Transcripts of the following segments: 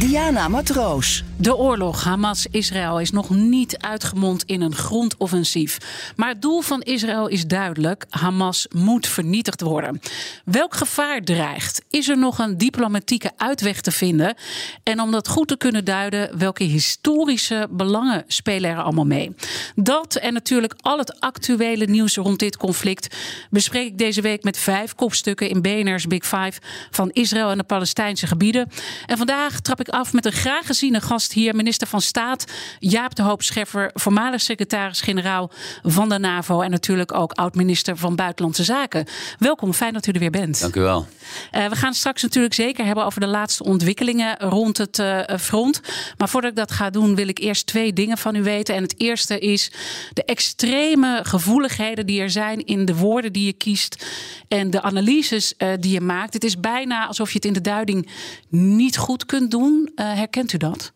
Diana Matroos. De oorlog Hamas-Israël is nog niet uitgemond in een grondoffensief. Maar het doel van Israël is duidelijk: Hamas moet vernietigd worden. Welk gevaar dreigt? Is er nog een diplomatieke uitweg te vinden? En om dat goed te kunnen duiden, welke historische belangen spelen er allemaal mee? Dat en natuurlijk al het actuele nieuws rond dit conflict bespreek ik deze week met vijf kopstukken in BNR's Big Five van Israël en de Palestijnse gebieden. En vandaag trap ik af met een graag geziene gast hier, minister van Staat Jaap de Hoop Scheffer, voormalig secretaris-generaal van de NAVO en natuurlijk ook oud-minister van Buitenlandse Zaken. Welkom, fijn dat u er weer bent. Dank u wel. Uh, we gaan straks natuurlijk zeker hebben over de laatste ontwikkelingen rond het uh, front. Maar voordat ik dat ga doen, wil ik eerst twee dingen van u weten. En het eerste is de extreme gevoeligheden die er zijn in de woorden die je kiest en de analyses uh, die je maakt. Het is bijna alsof je het in de duiding niet goed kunt doen. herkent u dat?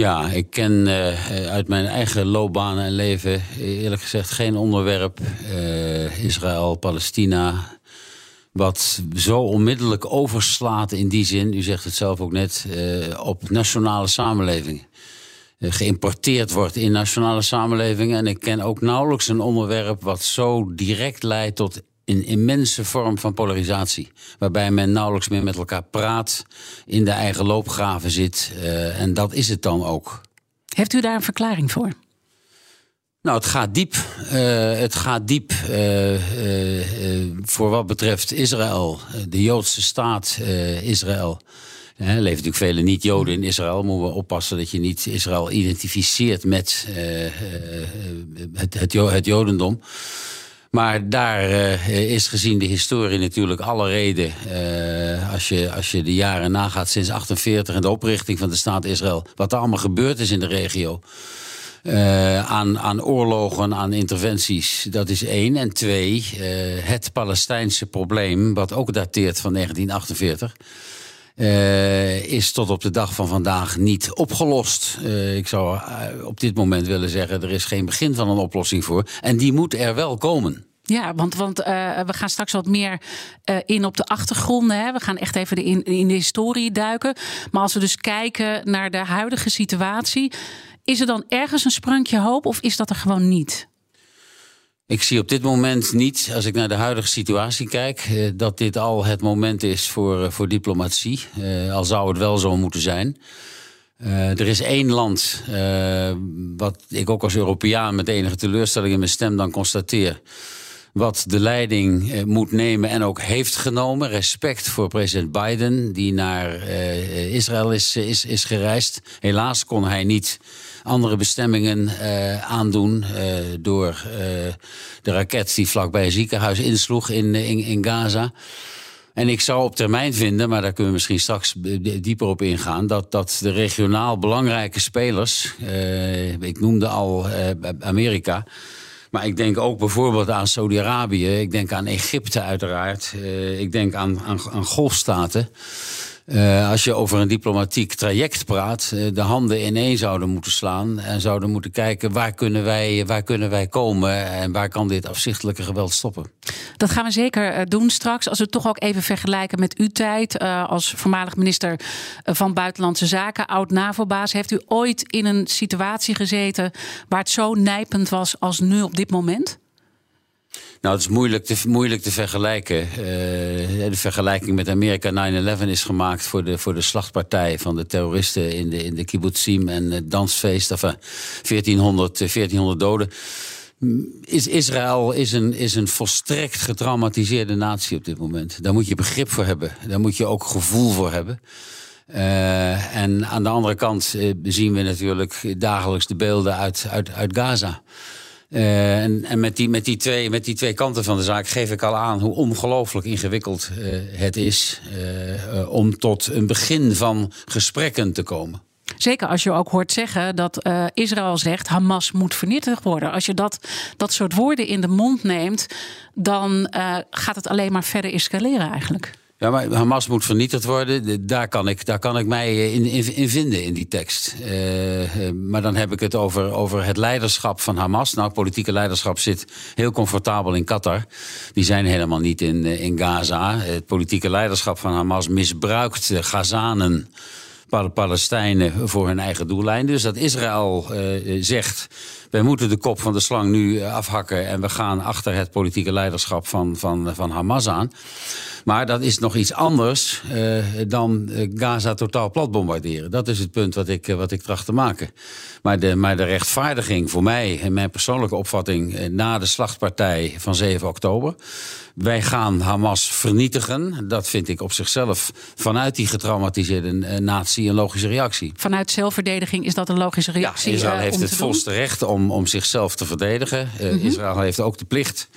Ja, ik ken uh, uit mijn eigen loopbaan en leven eerlijk gezegd geen onderwerp, uh, Israël, Palestina, wat zo onmiddellijk overslaat in die zin, u zegt het zelf ook net, uh, op nationale samenlevingen. Geïmporteerd wordt in nationale samenlevingen. En ik ken ook nauwelijks een onderwerp wat zo direct leidt tot een immense vorm van polarisatie. Waarbij men nauwelijks meer met elkaar praat, in de eigen loopgraven zit. Uh, en dat is het dan ook. Heeft u daar een verklaring voor? Nou, het gaat diep. Uh, het gaat diep uh, voor wat betreft Israël, de Joodse staat Israël. Er leven natuurlijk vele niet-Joden in Israël. Moeten we oppassen dat je niet Israël identificeert met het, het, het Jodendom. Maar daar uh, is gezien de historie natuurlijk alle reden. Uh, als, je, als je de jaren nagaat sinds 48 en de oprichting van de staat Israël. Wat er allemaal gebeurd is in de regio. Uh, aan, aan oorlogen, aan interventies. Dat is één. En twee, het Palestijnse probleem, wat ook dateert van 1948. Uh, is tot op de dag van vandaag niet opgelost. Uh, ik zou uh, op dit moment willen zeggen, er is geen begin van een oplossing voor. En die moet er wel komen. Ja, want, want we gaan straks wat meer in op de achtergronden. Hè. We gaan echt even in, in de historie duiken. Maar als we dus kijken naar de huidige situatie... is er dan ergens een sprankje hoop of is dat er gewoon niet? Ik zie op dit moment niet, als ik naar de huidige situatie kijk, dat dit al het moment is voor, voor diplomatie. Uh, al zou het wel zo moeten zijn. Er is één land, wat ik ook als Europeaan met enige teleurstelling in mijn stem dan constateer. Wat de leiding moet nemen en ook heeft genomen. Respect voor president Biden, die naar Israël is, is, is gereisd. Helaas kon hij niet andere bestemmingen uh, aandoen. Uh, door uh, de raket die vlakbij een ziekenhuis insloeg in, in, in Gaza. En ik zou op termijn vinden, maar daar kunnen we misschien straks dieper op ingaan, dat, dat de regionaal belangrijke spelers, ik noemde al Amerika. Maar ik denk ook bijvoorbeeld aan Saudi-Arabië. Ik denk aan Egypte uiteraard. ik denk aan, aan, aan golfstaten. Uh, als je over een diplomatiek traject praat, uh, de handen ineen zouden moeten slaan en zouden moeten kijken waar kunnen wij, waar kunnen wij komen en waar kan dit afzichtelijke geweld stoppen. Dat gaan we zeker uh, doen straks. Als we het toch ook even vergelijken met uw tijd als voormalig minister van Buitenlandse Zaken, oud NAVO-baas, heeft u ooit in een situatie gezeten waar het zo nijpend was als nu op dit moment? Nou, het is moeilijk te, moeilijk te vergelijken. Uh, de vergelijking met Amerika 9-11 is gemaakt voor de, voor de slachtpartij van de terroristen in de, in de kibbutzim en het dansfeest. Enfin, 1400, 1400 doden. Is Israël is een, is een volstrekt getraumatiseerde natie op dit moment. Daar moet je begrip voor hebben. Daar moet je ook gevoel voor hebben. Uh, en aan de andere kant zien we natuurlijk dagelijks de beelden uit, uit, uit Gaza. Uh, en en met, die, met, die twee, met die twee kanten van de zaak geef ik al aan hoe ongelooflijk ingewikkeld uh, het is uh, om tot een begin van gesprekken te komen. Zeker als je ook hoort zeggen dat Israël zegt Hamas moet vernietigd worden. Als je dat, dat soort woorden in de mond neemt, dan gaat het alleen maar verder escaleren eigenlijk. Ja, maar Hamas moet vernietigd worden. Daar kan ik, daar kan ik mij in, in, in vinden in die tekst. Uh, maar dan heb ik het over, over het leiderschap van Hamas. Nou, politieke leiderschap zit heel comfortabel in Qatar. Die zijn helemaal niet in, in Gaza. Het politieke leiderschap van Hamas misbruikt Gazanen Palestijnen voor hun eigen doellijn. Dus dat Israël uh, zegt. Wij moeten de kop van de slang nu afhakken. En we gaan achter het politieke leiderschap van, van, van Hamas aan. Maar dat is nog iets anders uh, dan Gaza totaal plat bombarderen. Dat is het punt wat ik, wat ik tracht te maken. Maar de, maar de rechtvaardiging voor mij en mijn persoonlijke opvatting na de slachtpartij van 7 oktober. Wij gaan Hamas vernietigen. Dat vind ik op zichzelf vanuit die getraumatiseerde natie een logische reactie. Vanuit zelfverdediging is dat een logische reactie? Ja, Israël uh, heeft het volste recht om, om zichzelf te verdedigen. Uh, mm -hmm. Israël heeft ook de plicht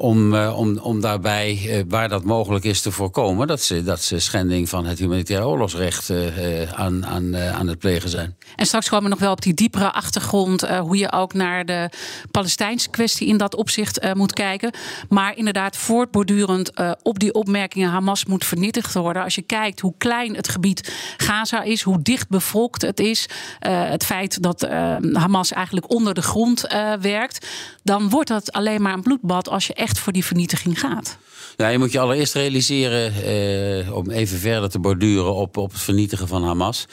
om, uh, om, om daarbij, uh, waar dat mogelijk is, te voorkomen dat ze, dat ze schending van het humanitair oorlogsrecht uh, aan, aan, aan het plegen zijn. En straks komen we nog wel op die diepere achtergrond, hoe je ook naar de Palestijnse kwestie in dat opzicht moet kijken. Maar inderdaad, voortbordurend op die opmerkingen, Hamas moet vernietigd worden. Als je kijkt hoe klein het gebied Gaza is, hoe dicht bevolkt het is, het feit dat Hamas eigenlijk onder de grond werkt, dan wordt dat alleen maar een bloedbad als je echt voor die vernietiging gaat? Ja, je moet je allereerst realiseren, eh, om even verder te borduren op, op het vernietigen van Hamas.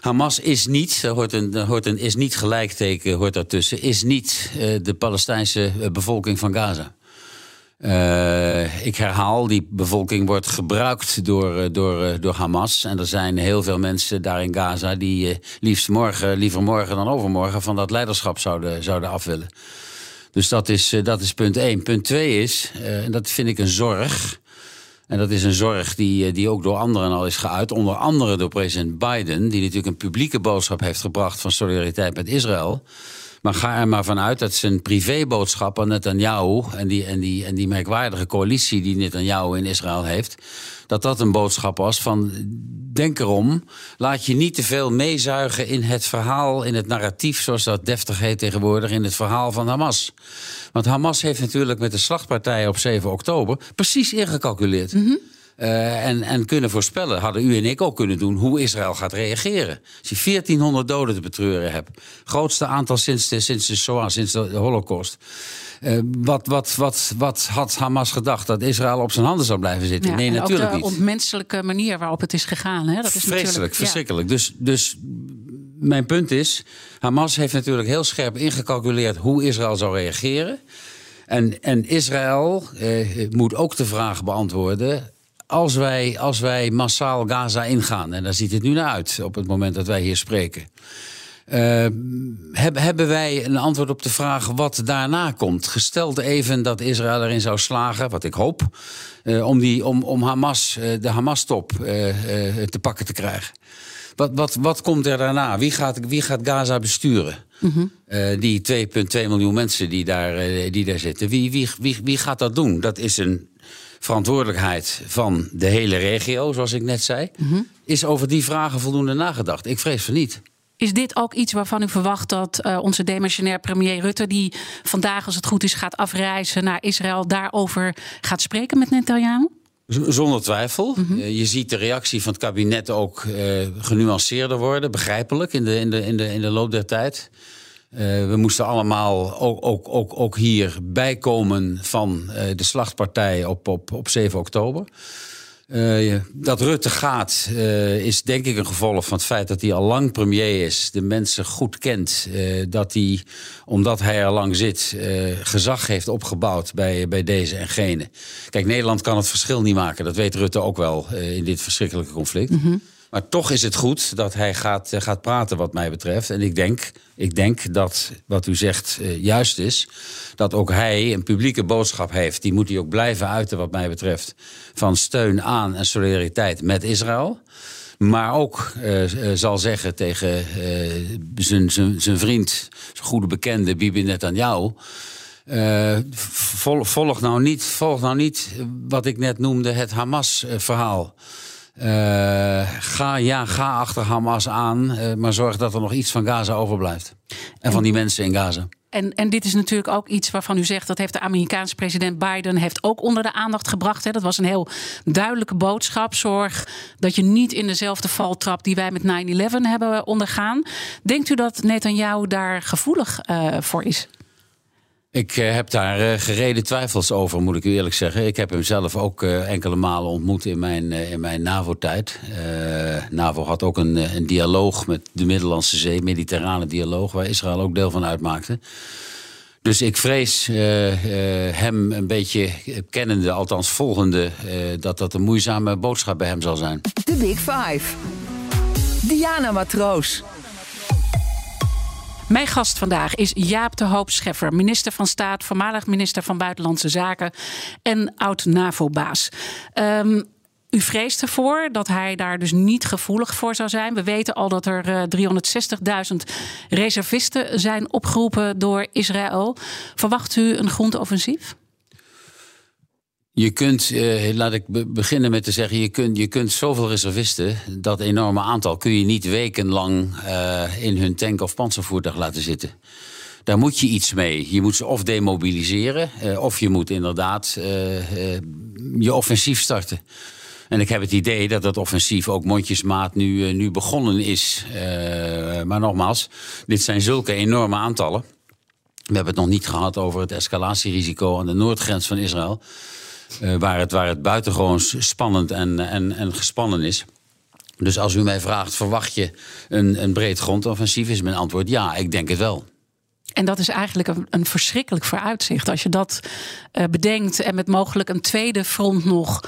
Hamas is niet, er hoort een, hoort een is niet gelijkteken hoort daartussen, is niet eh, de Palestijnse bevolking van Gaza. Uh, ik herhaal, die bevolking wordt gebruikt door, door, door Hamas. En er zijn heel veel mensen daar in Gaza die liefst morgen, liever morgen dan overmorgen van dat leiderschap zouden, zouden af willen. Dus dat is, dat is punt één. Punt twee is, uh, en dat vind ik een zorg. En dat is een zorg die, die ook door anderen al is geuit. Onder andere door president Biden, die natuurlijk een publieke boodschap heeft gebracht van solidariteit met Israël. Maar ga er maar vanuit dat zijn privéboodschap aan en die, en, die, en die merkwaardige coalitie die Netanyahu in Israël heeft, dat dat een boodschap was van denk erom, laat je niet te veel meezuigen in het verhaal, in het narratief, zoals dat deftig heet tegenwoordig, in het verhaal van Hamas. Want Hamas heeft natuurlijk met de slagpartij op 7 oktober precies ingecalculeerd. -hmm. Uh, en, en kunnen voorspellen, hadden u en ik ook kunnen doen, hoe Israël gaat reageren. Als je 1400 doden te betreuren hebt, grootste aantal sinds de, sinds de Shoah, sinds de Holocaust. Uh, wat, wat, wat, wat had Hamas gedacht? Dat Israël op zijn handen zou blijven zitten? Ja, nee, natuurlijk ook de niet. onmenselijke manier waarop het is gegaan. Hè? Dat is Vreselijk, verschrikkelijk. Ja. Dus, dus mijn punt is, Hamas heeft natuurlijk heel scherp ingecalculeerd hoe Israël zou reageren. En, en Israël eh, moet ook de vraag beantwoorden als wij, als wij massaal Gaza ingaan, en daar ziet het nu naar uit op het moment dat wij hier spreken. Uh, heb, hebben wij een antwoord op de vraag wat daarna komt? Gesteld even dat Israël erin zou slagen, wat ik hoop, uh, om, die, om, om Hamas, uh, de Hamas-top te pakken te krijgen. Wat, wat, wat komt er daarna? Wie gaat, wie gaat Gaza besturen? Mm -hmm. die 2,2 miljoen mensen die daar, die daar zitten. Wie, wie, wie, wie gaat dat doen? Dat is een verantwoordelijkheid van de hele regio, zoals ik net zei. Mm -hmm. Is over die vragen voldoende nagedacht? Ik vrees van niet. Is dit ook iets waarvan u verwacht dat uh, onze demissionair premier Rutte, die vandaag, als het goed is, gaat afreizen naar Israël, daarover gaat spreken met Netanyahu? Zonder twijfel. Mm -hmm. uh, je ziet de reactie van het kabinet ook uh, genuanceerder worden, begrijpelijk in de, in, de, in, de, in de loop der tijd. Uh, we moesten allemaal ook, ook, ook, ook hier bijkomen van uh, de slachtpartij op, op, op 7 oktober. Uh, dat Rutte gaat is denk ik een gevolg van het feit dat hij al lang premier is. De mensen goed kent. dat hij, omdat hij er lang zit, gezag heeft opgebouwd bij, bij deze en gene. Kijk, Nederland kan het verschil niet maken. Dat weet Rutte ook wel in dit verschrikkelijke conflict. -hmm. Maar toch is het goed dat hij gaat, gaat praten, wat mij betreft. En ik denk, ik denk dat wat u zegt uh, juist is. Dat ook hij een publieke boodschap heeft. Die moet hij ook blijven uiten, wat mij betreft. Van steun aan en solidariteit met Israël. Maar ook zal zeggen tegen zijn, zijn, vriend, zijn goede bekende Bibi Netanyahu. Uh, volg, nou niet, volg nou niet wat ik net noemde, het Hamas-verhaal. Uh, ga, ja, ga achter Hamas aan, uh, maar zorg dat er nog iets van Gaza overblijft. En van die mensen in Gaza. En, en dit is natuurlijk ook iets waarvan u zegt dat heeft de Amerikaanse president Biden heeft ook onder de aandacht gebracht. Hè. Dat was een heel duidelijke boodschap. Zorg dat je niet in dezelfde val trapt die wij met 9-11 hebben ondergaan. Denkt u dat Netanyahu daar gevoelig uh, voor is? Ik uh, heb daar uh, gereden twijfels over, moet ik u eerlijk zeggen. Ik heb hem zelf ook uh, enkele malen ontmoet in mijn, in mijn NAVO-tijd. NAVO had ook een, een dialoog met de Middellandse Zee, mediterrane dialoog, waar Israël ook deel van uitmaakte. Dus ik vrees hem een beetje kennende, althans volgende, dat dat een moeizame boodschap bij hem zal zijn. De Big Five. Diana Matroos. Mijn gast vandaag is Jaap de Hoop Scheffer, minister van Staat, voormalig minister van Buitenlandse Zaken en oud-NAVO-baas. Um, u vreest ervoor dat hij daar dus niet gevoelig voor zou zijn. We weten al dat er 360.000 reservisten zijn opgeroepen door Israël. Verwacht u een grondoffensief? Je kunt, eh, laat ik beginnen met te zeggen, je kunt, je kunt zoveel reservisten, dat enorme aantal, kun je niet wekenlang uh, in hun tank of panzervoertuig laten zitten. Daar moet je iets mee. Je moet ze of demobiliseren, uh, of je moet inderdaad je offensief starten. En ik heb het idee dat dat offensief ook mondjesmaat nu, nu begonnen is. maar nogmaals, dit zijn zulke enorme aantallen. We hebben het nog niet gehad over het escalatierisico aan de noordgrens van Israël. Uh, waar, het, waar het buitengewoon spannend en, en, en gespannen is. Dus als u mij vraagt, verwacht je een, een breed grondoffensief? Is mijn antwoord ja, ik denk het wel. En dat is eigenlijk een, een verschrikkelijk vooruitzicht. Als je dat uh, bedenkt en met mogelijk een tweede front nog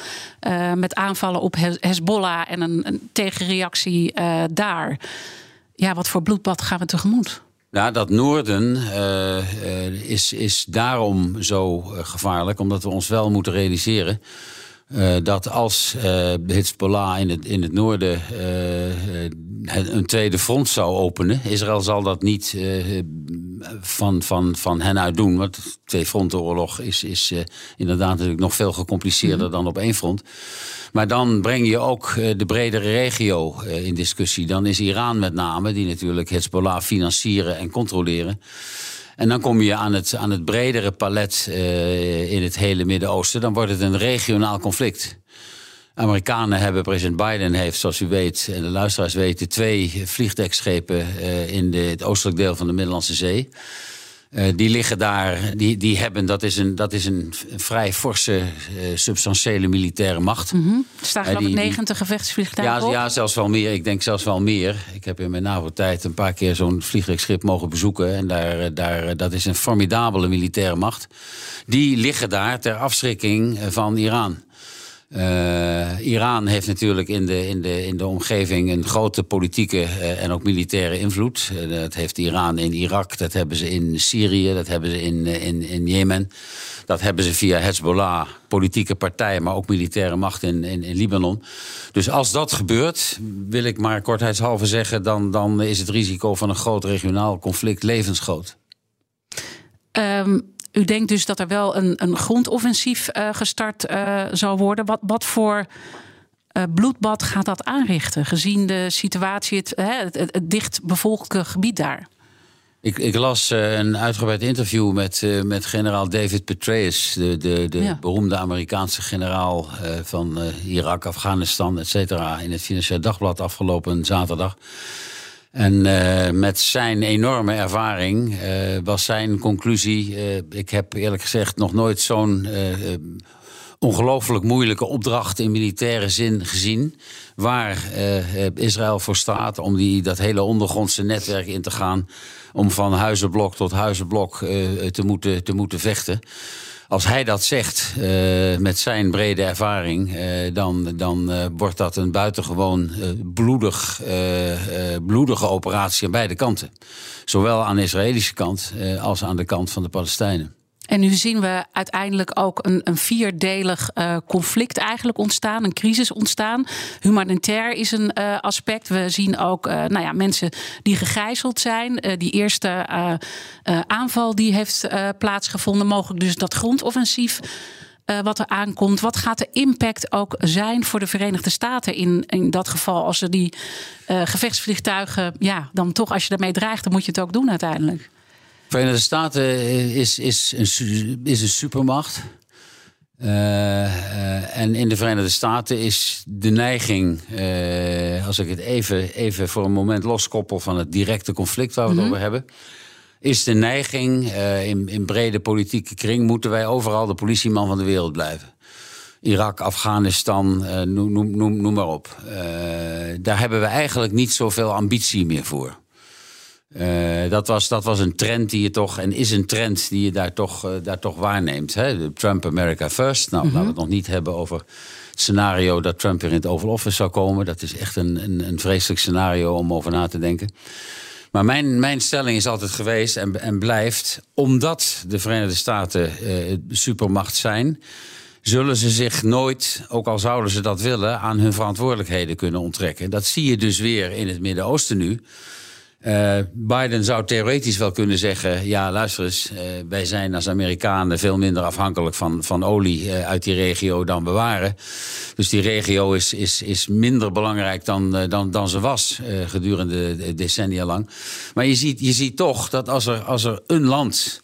uh, met aanvallen op Hezbollah en een, een tegenreactie daar. Ja, wat voor bloedbad gaan we tegemoet? Ja, dat noorden uh, uh, is, is daarom zo uh, gevaarlijk, omdat we ons wel moeten realiseren. Dat als Hezbollah in het, in het noorden een tweede front zou openen, Israël zal dat niet van, van, van hen uit doen. Want twee frontenoorlog is, is inderdaad natuurlijk nog veel gecompliceerder mm dan op één front. Maar dan breng je ook eh, de bredere regio eh, in discussie. Dan is Iran met name, die natuurlijk Hezbollah financieren en controleren. En dan kom je aan het, aan het bredere palet uh, in het hele Midden-Oosten. Dan wordt het een regionaal conflict. Amerikanen hebben, president Biden heeft, zoals u weet, en de luisteraars weten, twee vliegdekschepen uh, in de, het oostelijk deel van de Middellandse Zee. Uh, die liggen daar, die, die hebben, dat is een, dat is een vrij forse, uh, substantiële militaire macht. Mm -hmm. Er staan geloof ik 90 gevechtsvliegtuigen ja, ja, zelfs wel meer. Ik denk zelfs wel meer. Ik heb in mijn NAVO-tijd een paar keer zo'n vliegtuigschip mogen bezoeken. En daar, daar, dat is een formidabele militaire macht. Die liggen daar ter afschrikking van Iran. Uh, Iran heeft natuurlijk in de, in, de, in de omgeving een grote politieke uh, en ook militaire invloed. Uh, dat heeft Iran in Irak, dat hebben ze in Syrië, dat hebben ze in, in, in Jemen. Dat hebben ze via Hezbollah, politieke partijen, maar ook militaire macht in, in, in Libanon. Dus als dat gebeurt, wil ik maar kortheidshalve zeggen, dan, dan is het risico van een groot regionaal conflict levensgroot. Um u denkt dus dat er wel een, een grondoffensief uh, gestart uh, zal worden. Wat, wat voor uh, bloedbad gaat dat aanrichten, gezien de situatie, het, het, het, het dichtbevolkte gebied daar? Ik, ik, las een uitgebreid interview met, met generaal David Petraeus, de, de, de ja. beroemde Amerikaanse generaal van Irak, Afghanistan, et cetera, in het Financieel Dagblad afgelopen zaterdag. En uh, met zijn enorme ervaring uh, was zijn conclusie. Uh, ik heb eerlijk gezegd nog nooit zo'n ongelooflijk moeilijke opdracht in militaire zin gezien. Waar Israël voor staat om die, dat hele ondergrondse netwerk in te gaan. Om van huizenblok tot huizenblok te, moeten, te moeten vechten als hij dat zegt uh, met zijn brede ervaring, uh, dan, dan uh, wordt dat een buitengewoon bloedig, bloedige operatie aan beide kanten. Zowel aan de Israëlische kant als aan de kant van de Palestijnen. En nu zien we uiteindelijk ook een, een vierdelig uh, conflict eigenlijk ontstaan, een crisis ontstaan. Humanitair is een uh, aspect. We zien ook uh, nou ja, mensen die gegijzeld zijn. die eerste aanval die heeft plaatsgevonden, mogelijk dus dat grondoffensief. wat er aankomt. Wat gaat de impact ook zijn voor de Verenigde Staten in, in dat geval? Als ze die gevechtsvliegtuigen, ja, dan toch als je daarmee dreigt, dan moet je het ook doen uiteindelijk. Verenigde Staten is, is, een, is een supermacht. Uh, uh, en in de Verenigde Staten is de neiging, uh, als ik het even, even voor een moment loskoppel van het directe conflict waar we het mm -hmm. over hebben, is de neiging in, in brede politieke kring moeten wij overal de politieman van de wereld blijven. Irak, Afghanistan, noem, noem, noem maar op. daar hebben we eigenlijk niet zoveel ambitie meer voor. Uh, dat, was, dat was een trend die je toch, en is een trend die je daar toch, uh, daar toch waarneemt. Hè? De Trump America First. Nou, mm -hmm. laten we het nog niet hebben over het scenario dat Trump weer in het Oval Office zou komen. Dat is echt een, een, een vreselijk scenario om over na te denken. Maar mijn, mijn stelling is altijd geweest en, en blijft, omdat de Verenigde Staten uh, supermacht zijn, zullen ze zich nooit, ook al zouden ze dat willen, aan hun verantwoordelijkheden kunnen onttrekken. Dat zie je dus weer in het Midden-Oosten nu. Uh, Biden zou theoretisch wel kunnen zeggen: ja, luister eens, uh, wij zijn als Amerikanen veel minder afhankelijk van, van olie uh, uit die regio dan we waren. Dus die regio is, is, is minder belangrijk dan, dan, dan ze was gedurende decennia lang. Maar je ziet, je ziet toch dat als er, als er een land.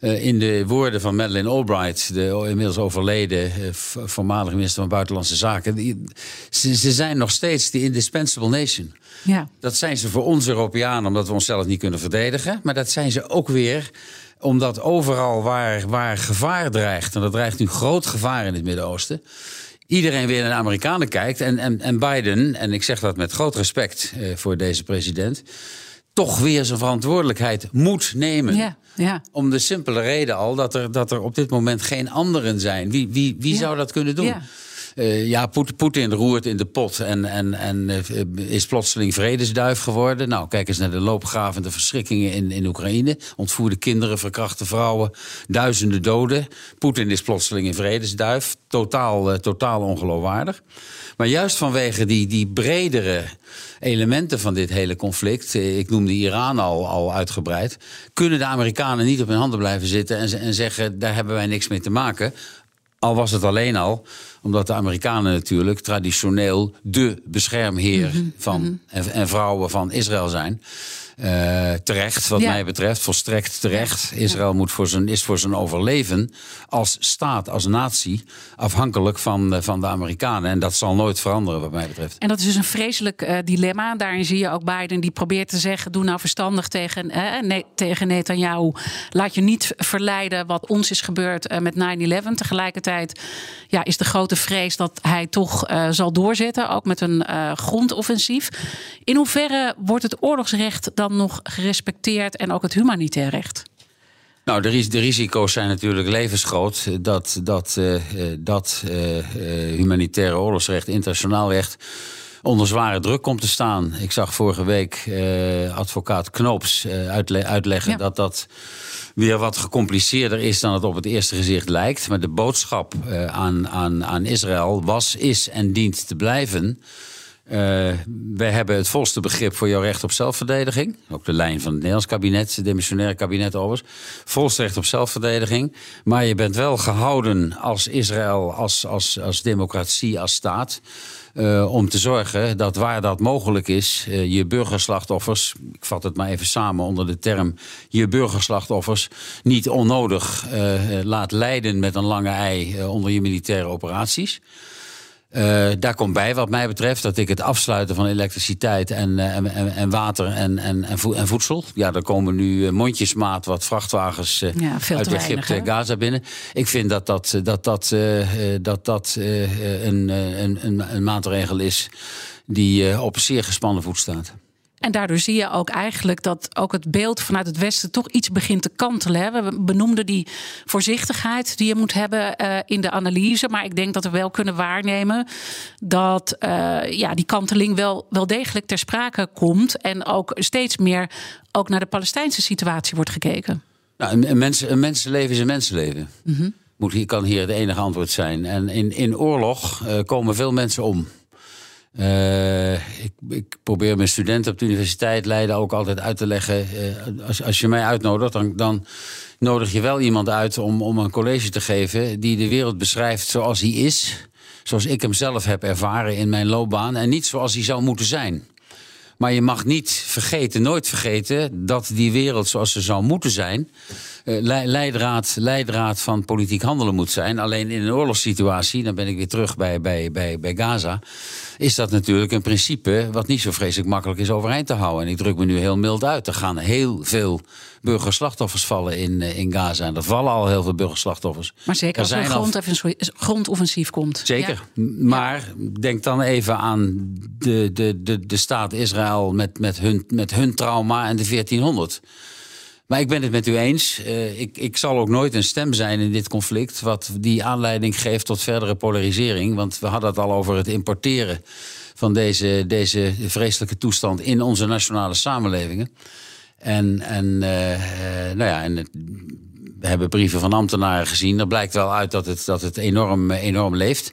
in de woorden van Madeleine Albright, de inmiddels overleden voormalige minister van Buitenlandse Zaken. Die, ze, ze zijn nog steeds de indispensable nation. Ja. Dat zijn ze voor ons Europeanen omdat we onszelf niet kunnen verdedigen. Maar dat zijn ze ook weer omdat overal waar, waar gevaar dreigt, en er dreigt nu groot gevaar in het Midden-Oosten, iedereen weer naar de Amerikanen kijkt. En, en, en Biden, en ik zeg dat met groot respect eh, voor deze president, toch weer zijn verantwoordelijkheid moet nemen. Ja, ja. Om de simpele reden al dat er, dat er op dit moment geen anderen zijn. Wie, wie, wie ja. zou dat kunnen doen? Uh, ja, Poetin roert in de pot en, en, en uh, is plotseling vredesduif geworden. Nou, kijk eens naar de loopgravende verschrikkingen in, in Oekraïne. Ontvoerde kinderen, verkrachte vrouwen, duizenden doden. Poetin is plotseling een vredesduif. Totaal, uh, totaal ongeloofwaardig. Maar juist vanwege die, die bredere elementen van dit hele conflict, ik noemde Iran al, al uitgebreid, kunnen de Amerikanen niet op hun handen blijven zitten en, en zeggen: daar hebben wij niks mee te maken. Al was het alleen al omdat de Amerikanen natuurlijk traditioneel de beschermheer mm -hmm. van, en, en, vrouwen van Israël zijn. Uh, terecht, wat ja. mij betreft, volstrekt terecht. Israël moet voor zijn, is voor zijn overleven als staat, als natie, afhankelijk van, uh, van de Amerikanen. En dat zal nooit veranderen, wat mij betreft. En dat is dus een vreselijk uh, dilemma. Daarin zie je ook Biden die probeert te zeggen: doe nou verstandig tegen, nee, tegen Netanyahu. Laat je niet verleiden wat ons is gebeurd met 9-11. Tegelijkertijd ja, is de grote vrees dat hij toch zal doorzetten, ook met een grondoffensief. In hoeverre wordt het oorlogsrecht dan nog gerespecteerd en ook het humanitair recht? Nou, de, de, risico's zijn natuurlijk levensgroot dat dat, uh, dat uh, humanitaire oorlogsrecht, internationaal recht, onder zware druk komt te staan. Ik zag vorige week advocaat Knoops uitle uitleggen ja. dat dat weer wat gecompliceerder is dan het op het eerste gezicht lijkt. Maar de boodschap aan, aan, aan Israël was, is en dient te blijven uh, wij hebben het volste begrip voor jouw recht op zelfverdediging. Ook de lijn van het Nederlands kabinet, het demissionaire kabinet overigens. Volste recht op zelfverdediging. Maar je bent wel gehouden als Israël, als, als, als democratie, als staat. Uh, om te zorgen dat waar dat mogelijk is, uh, je burgerslachtoffers, ik vat het maar even samen onder de term, je burgerslachtoffers niet onnodig laat leiden met een lange ei onder je militaire operaties. Uh, daar komt bij, wat mij betreft, dat ik het afsluiten van elektriciteit en, uh, en, en, water en, en, en, voedsel. Ja, er komen nu mondjesmaat wat vrachtwagens ja, uit Egypte en Gaza binnen. Ik vind dat dat, dat, dat, dat, dat een, een, een, een maatregel is die op zeer gespannen voet staat. En daardoor zie je ook eigenlijk dat ook het beeld vanuit het Westen toch iets begint te kantelen. We benoemden die voorzichtigheid die je moet hebben uh, in de analyse. Maar ik denk dat we wel kunnen waarnemen dat uh, ja, die kanteling wel, wel degelijk ter sprake komt. En ook steeds meer ook naar de Palestijnse situatie wordt gekeken. Nou, een, een, mens, een mensenleven is een mensenleven. Moet, hier, kan hier het enige antwoord zijn. En in, in oorlog uh, komen veel mensen om. Uh, ik, ik, probeer mijn studenten op de universiteit Leiden ook altijd uit te leggen. Uh, als, als je mij uitnodigt, dan, dan nodig je wel iemand uit om, om een college te geven die de wereld beschrijft zoals hij is. Zoals ik hem zelf heb ervaren in mijn loopbaan. En niet zoals hij zou moeten zijn. Maar je mag niet vergeten, nooit vergeten, dat die wereld zoals ze zou moeten zijn. Uh, leidraad, leidraad van politiek handelen moet zijn. Alleen in een oorlogssituatie, dan ben ik weer terug bij, bij, bij, bij Gaza. Is dat natuurlijk een principe wat niet zo vreselijk makkelijk is overeind te houden. En ik druk me nu heel mild uit. Er gaan heel veel burgerslachtoffers vallen in, in Gaza. En er vallen al heel veel burgerslachtoffers. Maar zeker als er een grondoffensief, grondoffensief komt. Zeker. Ja. Maar denk dan even aan de, de, de, de staat Israël met, met, hun, met hun trauma en de 1400. Maar ik ben het met u eens. Uh, ik, ik zal ook nooit een stem zijn in dit conflict. wat die aanleiding geeft tot verdere polarisering. Want we hadden het al over het importeren van deze, deze vreselijke toestand in onze nationale samenlevingen. En, en, uh, nou ja, en het, we hebben brieven van ambtenaren gezien. Er blijkt wel uit dat het, dat het enorm, enorm leeft.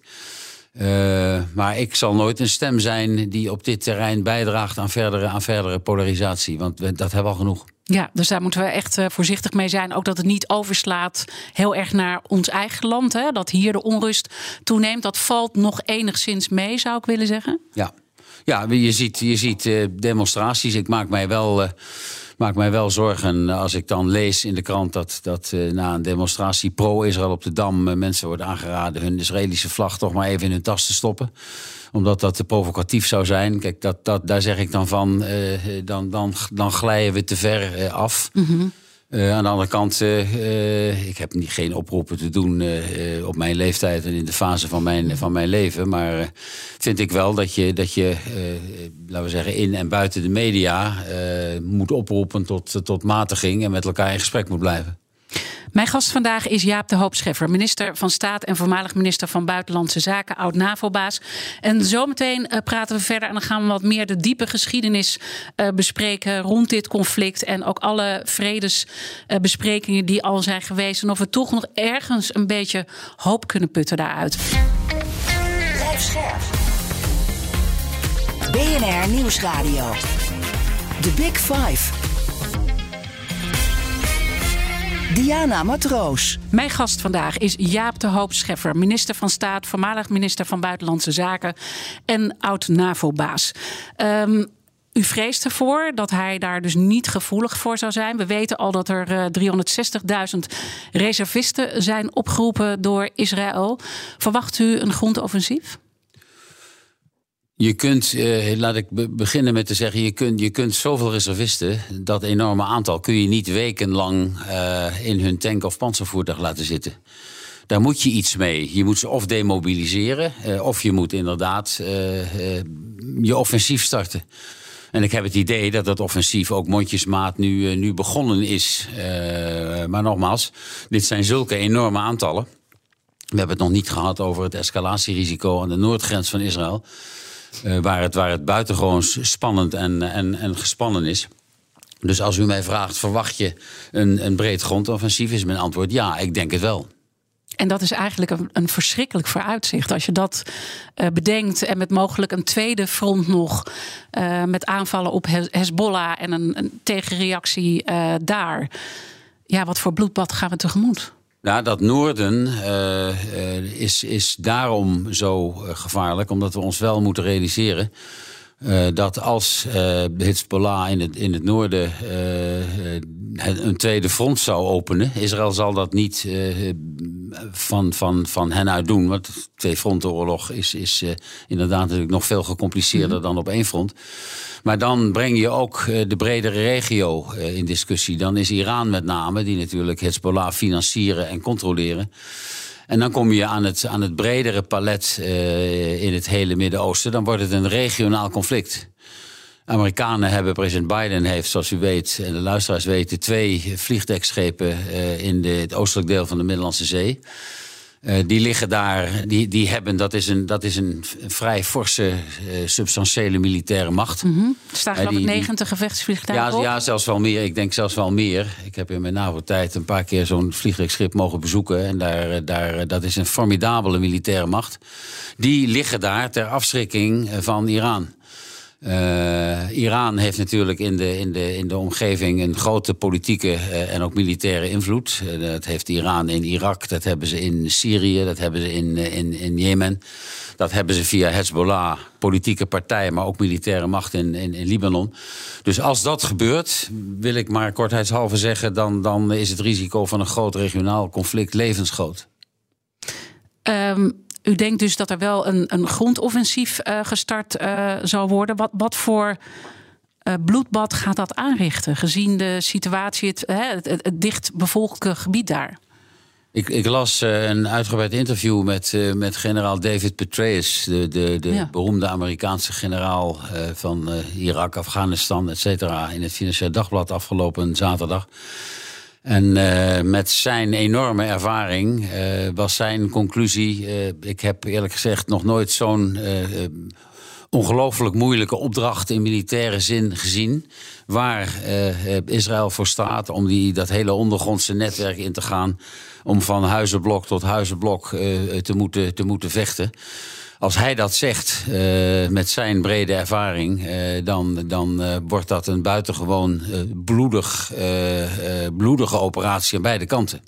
Uh, maar ik zal nooit een stem zijn die op dit terrein bijdraagt aan verdere, aan verdere polarisatie. Want we, dat hebben we al genoeg. Ja, dus daar moeten we echt voorzichtig mee zijn. Ook dat het niet overslaat heel erg naar ons eigen land. Hè? Dat hier de onrust toeneemt. Dat valt nog enigszins mee, zou ik willen zeggen. Ja, ja je ziet, je ziet demonstraties. Ik maak mij wel. Maak mij wel zorgen als ik dan lees in de krant dat, dat uh, na een demonstratie pro-Israël op de Dam uh, mensen worden aangeraden hun Israëlische vlag toch maar even in hun tas te stoppen. Omdat dat te provocatief zou zijn. Kijk, dat, dat, daar zeg ik dan van, dan, dan, dan glijden we te ver af. Mm. Uh, aan de andere kant, uh, uh, ik heb niet, geen oproepen te doen op mijn leeftijd en in de fase van mijn, van mijn leven. Maar vind ik wel dat je, dat je laten we zeggen, in en buiten de media moet oproepen tot, tot matiging en met elkaar in gesprek moet blijven. Mijn gast vandaag is Jaap de Hoop Scheffer, minister van Staat en voormalig minister van Buitenlandse Zaken, oud NAVO-baas. En zometeen uh, praten we verder en dan gaan we wat meer de diepe geschiedenis uh, bespreken rond dit conflict en ook alle vredesbesprekingen die al zijn geweest en of we toch nog ergens een beetje hoop kunnen putten daaruit. Blijf scherp. BNR Nieuwsradio. The Big Five. Diana Matroos. Mijn gast vandaag is Jaap de Hoop Scheffer, minister van Staat, voormalig minister van Buitenlandse Zaken en oud NAVO-baas. Um, u vreest ervoor dat hij daar dus niet gevoelig voor zou zijn. We weten al dat er uh, 360.000 reservisten zijn opgeroepen door Israël. Verwacht u een grondoffensief? Je kunt, eh, laat ik be beginnen met te zeggen, je kunt, je kunt zoveel reservisten, dat enorme aantal, kun je niet wekenlang uh, in hun tank of panzervoertuig laten zitten. Daar moet je iets mee. Je moet ze of demobiliseren, uh, of je moet inderdaad je offensief starten. En ik heb het idee dat dat offensief ook mondjesmaat nu, nu begonnen is. maar nogmaals, dit zijn zulke enorme aantallen. We hebben het nog niet gehad over het escalatierisico aan de noordgrens van Israël. Uh, waar, het, waar het buitengewoon spannend en, en, en gespannen is. Dus als u mij vraagt, verwacht je een, een breed grondoffensief? Is mijn antwoord ja, ik denk het wel. En dat is eigenlijk een, een verschrikkelijk vooruitzicht. Als je dat uh, bedenkt en met mogelijk een tweede front nog... Uh, met aanvallen op Hezbollah en een, een tegenreactie daar. Ja, wat voor bloedbad gaan we tegemoet? Nou, dat noorden uh, uh, is, is daarom zo gevaarlijk, omdat we ons wel moeten realiseren. Uh, dat als uh, Hezbollah in het, in het noorden uh, een tweede front zou openen, Israël zal dat niet van, van, van hen uit doen. Want de twee frontenoorlog is, is inderdaad natuurlijk nog veel gecompliceerder mm -hmm. dan op één front. Maar dan breng je ook de bredere regio in discussie. Dan is Iran met name, die natuurlijk Hezbollah financieren en controleren. En dan kom je aan het, aan het bredere palet uh, in het hele Midden-Oosten. Dan wordt het een regionaal conflict. Amerikanen hebben, president Biden heeft, zoals u weet, en de luisteraars weten, twee vliegdekschepen uh, in de, het oostelijk deel van de Middellandse Zee. Uh, die liggen daar, die, die hebben, dat is een, dat is een vrij forse, uh, substantiële militaire macht. Mm -hmm. Er staan geloof ik 90 gevechtsvliegtuigen ja, op. Ja, zelfs wel meer. Ik denk zelfs wel meer. Ik heb in mijn NAVO-tijd een paar keer zo'n vliegtuigschip mogen bezoeken. En daar, daar, dat is een formidabele militaire macht. Die liggen daar ter afschrikking van Iran. Uh, Iran heeft natuurlijk in de, in, de, in de omgeving een grote politieke uh, en ook militaire invloed. Uh, dat heeft Iran in Irak, dat hebben ze in Syrië, dat hebben ze in, in, in Jemen. Dat hebben ze via Hezbollah, politieke partijen, maar ook militaire macht in, in, in Libanon. Dus als dat gebeurt, wil ik maar kortheidshalve zeggen, dan, dan is het risico van een groot regionaal conflict levensgroot. Um u denkt dus dat er wel een, een grondoffensief uh, gestart uh, zal worden. Wat, wat voor uh, bloedbad gaat dat aanrichten, gezien de situatie, het, het, het, het dichtbevolkte gebied daar? Ik, ik, las een uitgebreid interview met, met generaal David Petraeus, de, de, de ja. beroemde Amerikaanse generaal van Irak, Afghanistan, et cetera, in het Financieel Dagblad afgelopen zaterdag. En uh, met zijn enorme ervaring uh, was zijn conclusie. Uh, ik heb eerlijk gezegd nog nooit zo'n ongelooflijk moeilijke opdracht in militaire zin gezien. Waar Israël voor staat om die, dat hele ondergrondse netwerk in te gaan. Om van huizenblok tot huizenblok te, moeten, te moeten vechten als hij dat zegt uh, met zijn brede ervaring, uh, dan, dan uh, wordt dat een buitengewoon bloedig, bloedige operatie aan beide kanten.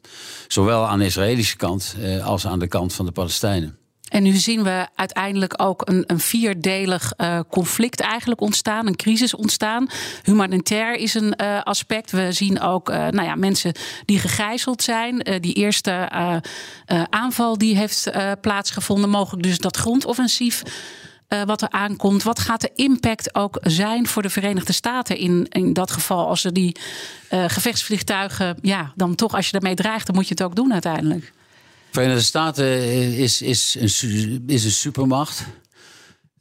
Zowel aan de Israëlische kant als aan de kant van de Palestijnen. En nu zien we uiteindelijk ook een, een vierdelig uh, conflict eigenlijk ontstaan, een crisis ontstaan. Humanitair is een uh, aspect. We zien ook uh, nou ja, mensen die gegijzeld zijn. die eerste aanval die heeft plaatsgevonden, mogelijk dus dat grondoffensief. wat er aankomt. Wat gaat de impact ook zijn voor de Verenigde Staten in, in dat geval? Als ze die gevechtsvliegtuigen, ja, dan toch als je daarmee dreigt, dan moet je het ook doen uiteindelijk. Verenigde Staten is, is, een, is een supermacht.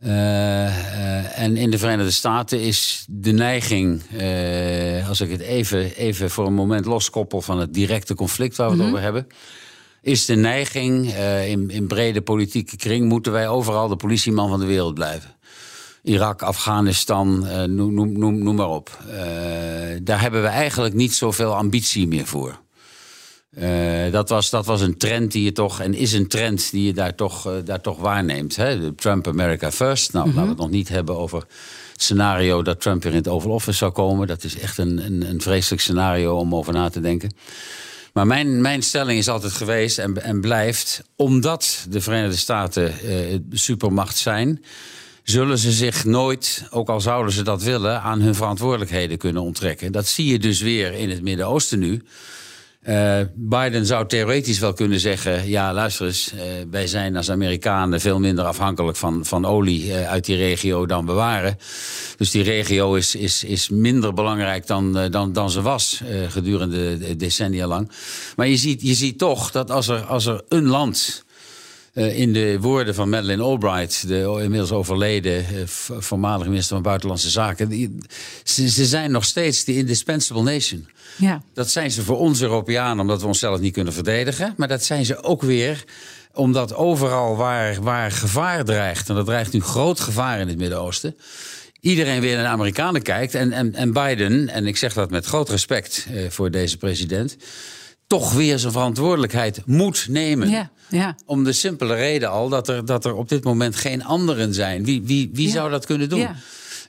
Uh, uh, en in de Verenigde Staten is de neiging, uh, als ik het even, even voor een moment loskoppel van het directe conflict waar we het mm -hmm. over hebben, is de neiging in, in brede politieke kring moeten wij overal de politieman van de wereld blijven. Irak, Afghanistan, noem, noem, noem maar op. daar hebben we eigenlijk niet zoveel ambitie meer voor. Uh, dat, was, dat was een trend die je toch, en is een trend die je daar toch, uh, daar toch waarneemt. Hè? Trump America First. Nou, mm -hmm. laten we het nog niet hebben over het scenario dat Trump weer in het Oval Office zou komen. Dat is echt een, een, een vreselijk scenario om over na te denken. Maar mijn, mijn stelling is altijd geweest en, en blijft, omdat de Verenigde Staten uh, supermacht zijn, zullen ze zich nooit, ook al zouden ze dat willen, aan hun verantwoordelijkheden kunnen onttrekken. Dat zie je dus weer in het Midden-Oosten nu. Uh, Biden zou theoretisch wel kunnen zeggen: ja, luister eens, uh, wij zijn als Amerikanen veel minder afhankelijk van, van olie uh, uit die regio dan we waren. Dus die regio is, is, is minder belangrijk dan, dan, dan ze was gedurende decennia lang. Maar je ziet, je ziet toch dat als er, als er een land. In de woorden van Madeleine Albright, de inmiddels overleden voormalige minister van Buitenlandse Zaken. Die, ze, ze zijn nog steeds de indispensable nation. Ja. Dat zijn ze voor ons Europeanen omdat we onszelf niet kunnen verdedigen. Maar dat zijn ze ook weer omdat overal waar, waar gevaar dreigt, en dat dreigt nu groot gevaar in het Midden-Oosten. Iedereen weer naar de Amerikanen kijkt. En, en, en Biden, en ik zeg dat met groot respect eh, voor deze president, toch weer zijn verantwoordelijkheid moet nemen. Ja, ja. Om de simpele reden al dat er, dat er op dit moment geen anderen zijn. Wie, wie, wie Ja. zou dat kunnen doen?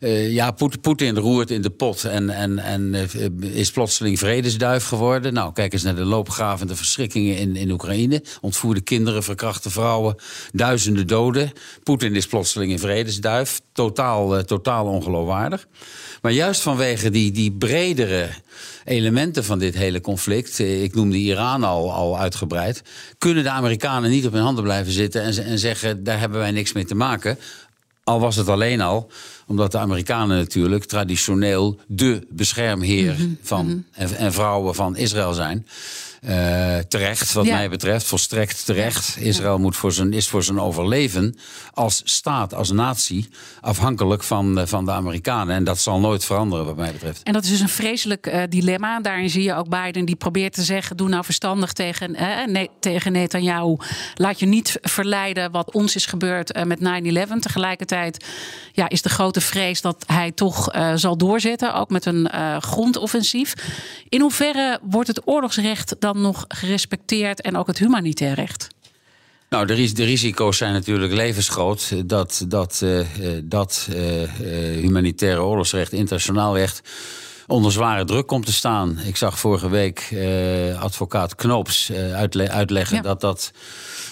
Eh, ja, Poet- Poetin roert in de pot en, en, en eh, is plotseling vredesduif geworden. Nou, kijk eens naar de loopgravende verschrikkingen in, in Oekraïne. Ontvoerde kinderen, verkrachte vrouwen, duizenden doden. Poetin is plotseling een vredesduif. Totaal, eh, totaal ongeloofwaardig. Maar juist vanwege die, die bredere elementen van dit hele conflict... ik noemde Iran al, al uitgebreid... kunnen de Amerikanen niet op hun handen blijven zitten en zeggen... daar hebben wij niks mee te maken... Al was het alleen al omdat de Amerikanen natuurlijk traditioneel de beschermheer van, en, en vrouwen van Israël zijn. Uh, terecht, wat Ja. mij betreft, volstrekt terecht. Israël moet voor zijn, is voor zijn overleven als staat, als natie, afhankelijk van, eh, van de Amerikanen. En dat zal nooit veranderen, wat mij betreft. En dat is dus een vreselijk eh, dilemma. Daarin zie je ook Biden die probeert te zeggen: doe nou verstandig tegen, eh, nee, tegen Netanyahu. Laat je niet verleiden wat ons is gebeurd eh, met 9-11. Tegelijkertijd ja, is de grote vrees dat hij toch eh, zal doorzetten, ook met een eh, grondoffensief. In hoeverre wordt het oorlogsrecht dan nog gerespecteerd en ook het humanitair recht? Nou, de, ris- de risico's zijn natuurlijk levensgroot dat dat, eh, eh, dat eh, humanitaire oorlogsrecht, internationaal recht, onder zware druk komt te staan. Ik zag vorige week advocaat Knoops uitle- uitleggen Ja. dat dat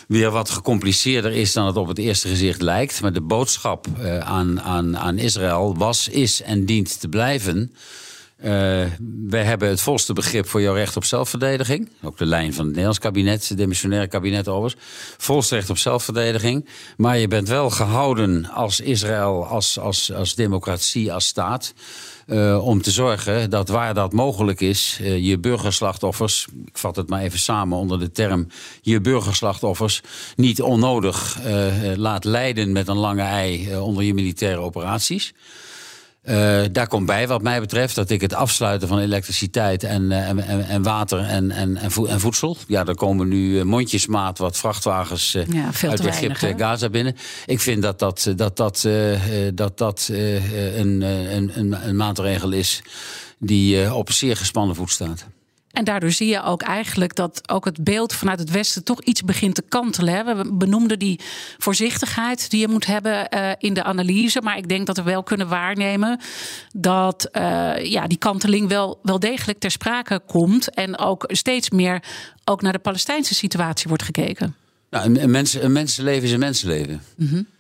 weer wat gecompliceerder is dan het op het eerste gezicht lijkt. Maar de boodschap aan, aan, aan Israël was, is en dient te blijven. Eh, wij hebben het volste begrip voor jouw recht op zelfverdediging. Ook de lijn van het Nederlands kabinet, het demissionaire kabinet overigens. Volste recht op zelfverdediging. Maar je bent wel gehouden als Israël, als, als, als democratie, als staat. eh, om te zorgen dat waar dat mogelijk is, eh, je burgerslachtoffers, ik vat het maar even samen onder de term, je burgerslachtoffers niet onnodig laat lijden met een lange ei onder je militaire operaties. Eh, daar komt bij, wat mij betreft, dat ik het afsluiten van elektriciteit en, eh, en, en, water en, en, en, voe- en voedsel. Ja, er komen nu eh, mondjesmaat wat vrachtwagens Ja, uit te Egypte en Gaza binnen. Ik vind dat dat, dat, dat, dat, dat een, een, een, een maatregel is die op zeer gespannen voet staat. En daardoor zie je ook eigenlijk dat ook het beeld vanuit het Westen toch iets begint te kantelen. hè. We benoemden die voorzichtigheid die je moet hebben eh, in de analyse. Maar ik denk dat we wel kunnen waarnemen dat eh, ja, die kanteling wel, wel degelijk ter sprake komt. En ook steeds meer ook naar de Palestijnse situatie wordt gekeken. Nou, een, mens, een mensenleven is een mensenleven.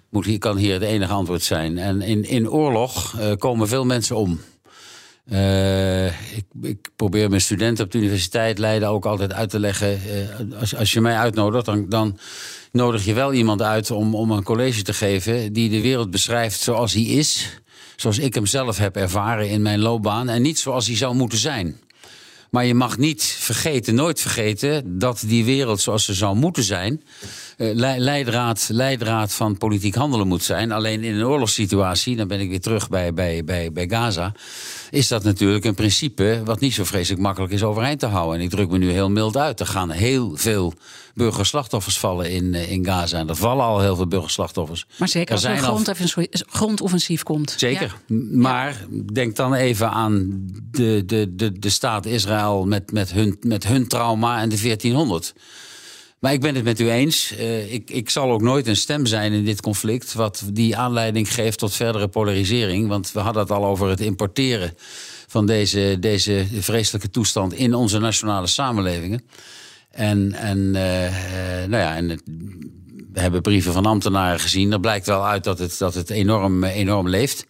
Moet hier, kan hier het enige antwoord zijn. En in, in oorlog eh, komen veel mensen om. Eh, ik, ik probeer mijn studenten op de universiteit Leiden ook altijd uit te leggen. eh, als, als je mij uitnodigt, dan, dan nodig je wel iemand uit om, om een college te geven die de wereld beschrijft zoals hij is. Zoals ik hem zelf heb ervaren in mijn loopbaan. En niet zoals hij zou moeten zijn. Maar je mag niet vergeten, nooit vergeten, dat die wereld zoals ze zou moeten zijn. eh, lei- leidraad, leidraad van politiek handelen moet zijn. Alleen in een oorlogssituatie, dan ben ik weer terug bij, bij, bij, bij Gaza. Is dat natuurlijk een principe wat niet zo vreselijk makkelijk is overeind te houden. En ik druk me nu heel mild uit. Er gaan heel veel burgerslachtoffers vallen in, eh, in Gaza. En er vallen al heel veel burgerslachtoffers. Maar zeker Er als er een grondoffensief, grondoffensief komt. Zeker. Ja. Maar denk dan even aan de, de, de, de staat Israël met, met, hun, met hun trauma en de 1400. Maar ik ben het met u eens. Eh, ik, ik zal ook nooit een stem zijn in dit conflict. wat die aanleiding geeft tot verdere polarisering. Want we hadden het al over het importeren van deze, deze vreselijke toestand in onze nationale samenlevingen. En, en, eh, eh, nou ja, en het- we hebben brieven van ambtenaren gezien. Er blijkt wel uit dat het, dat het enorm, enorm leeft.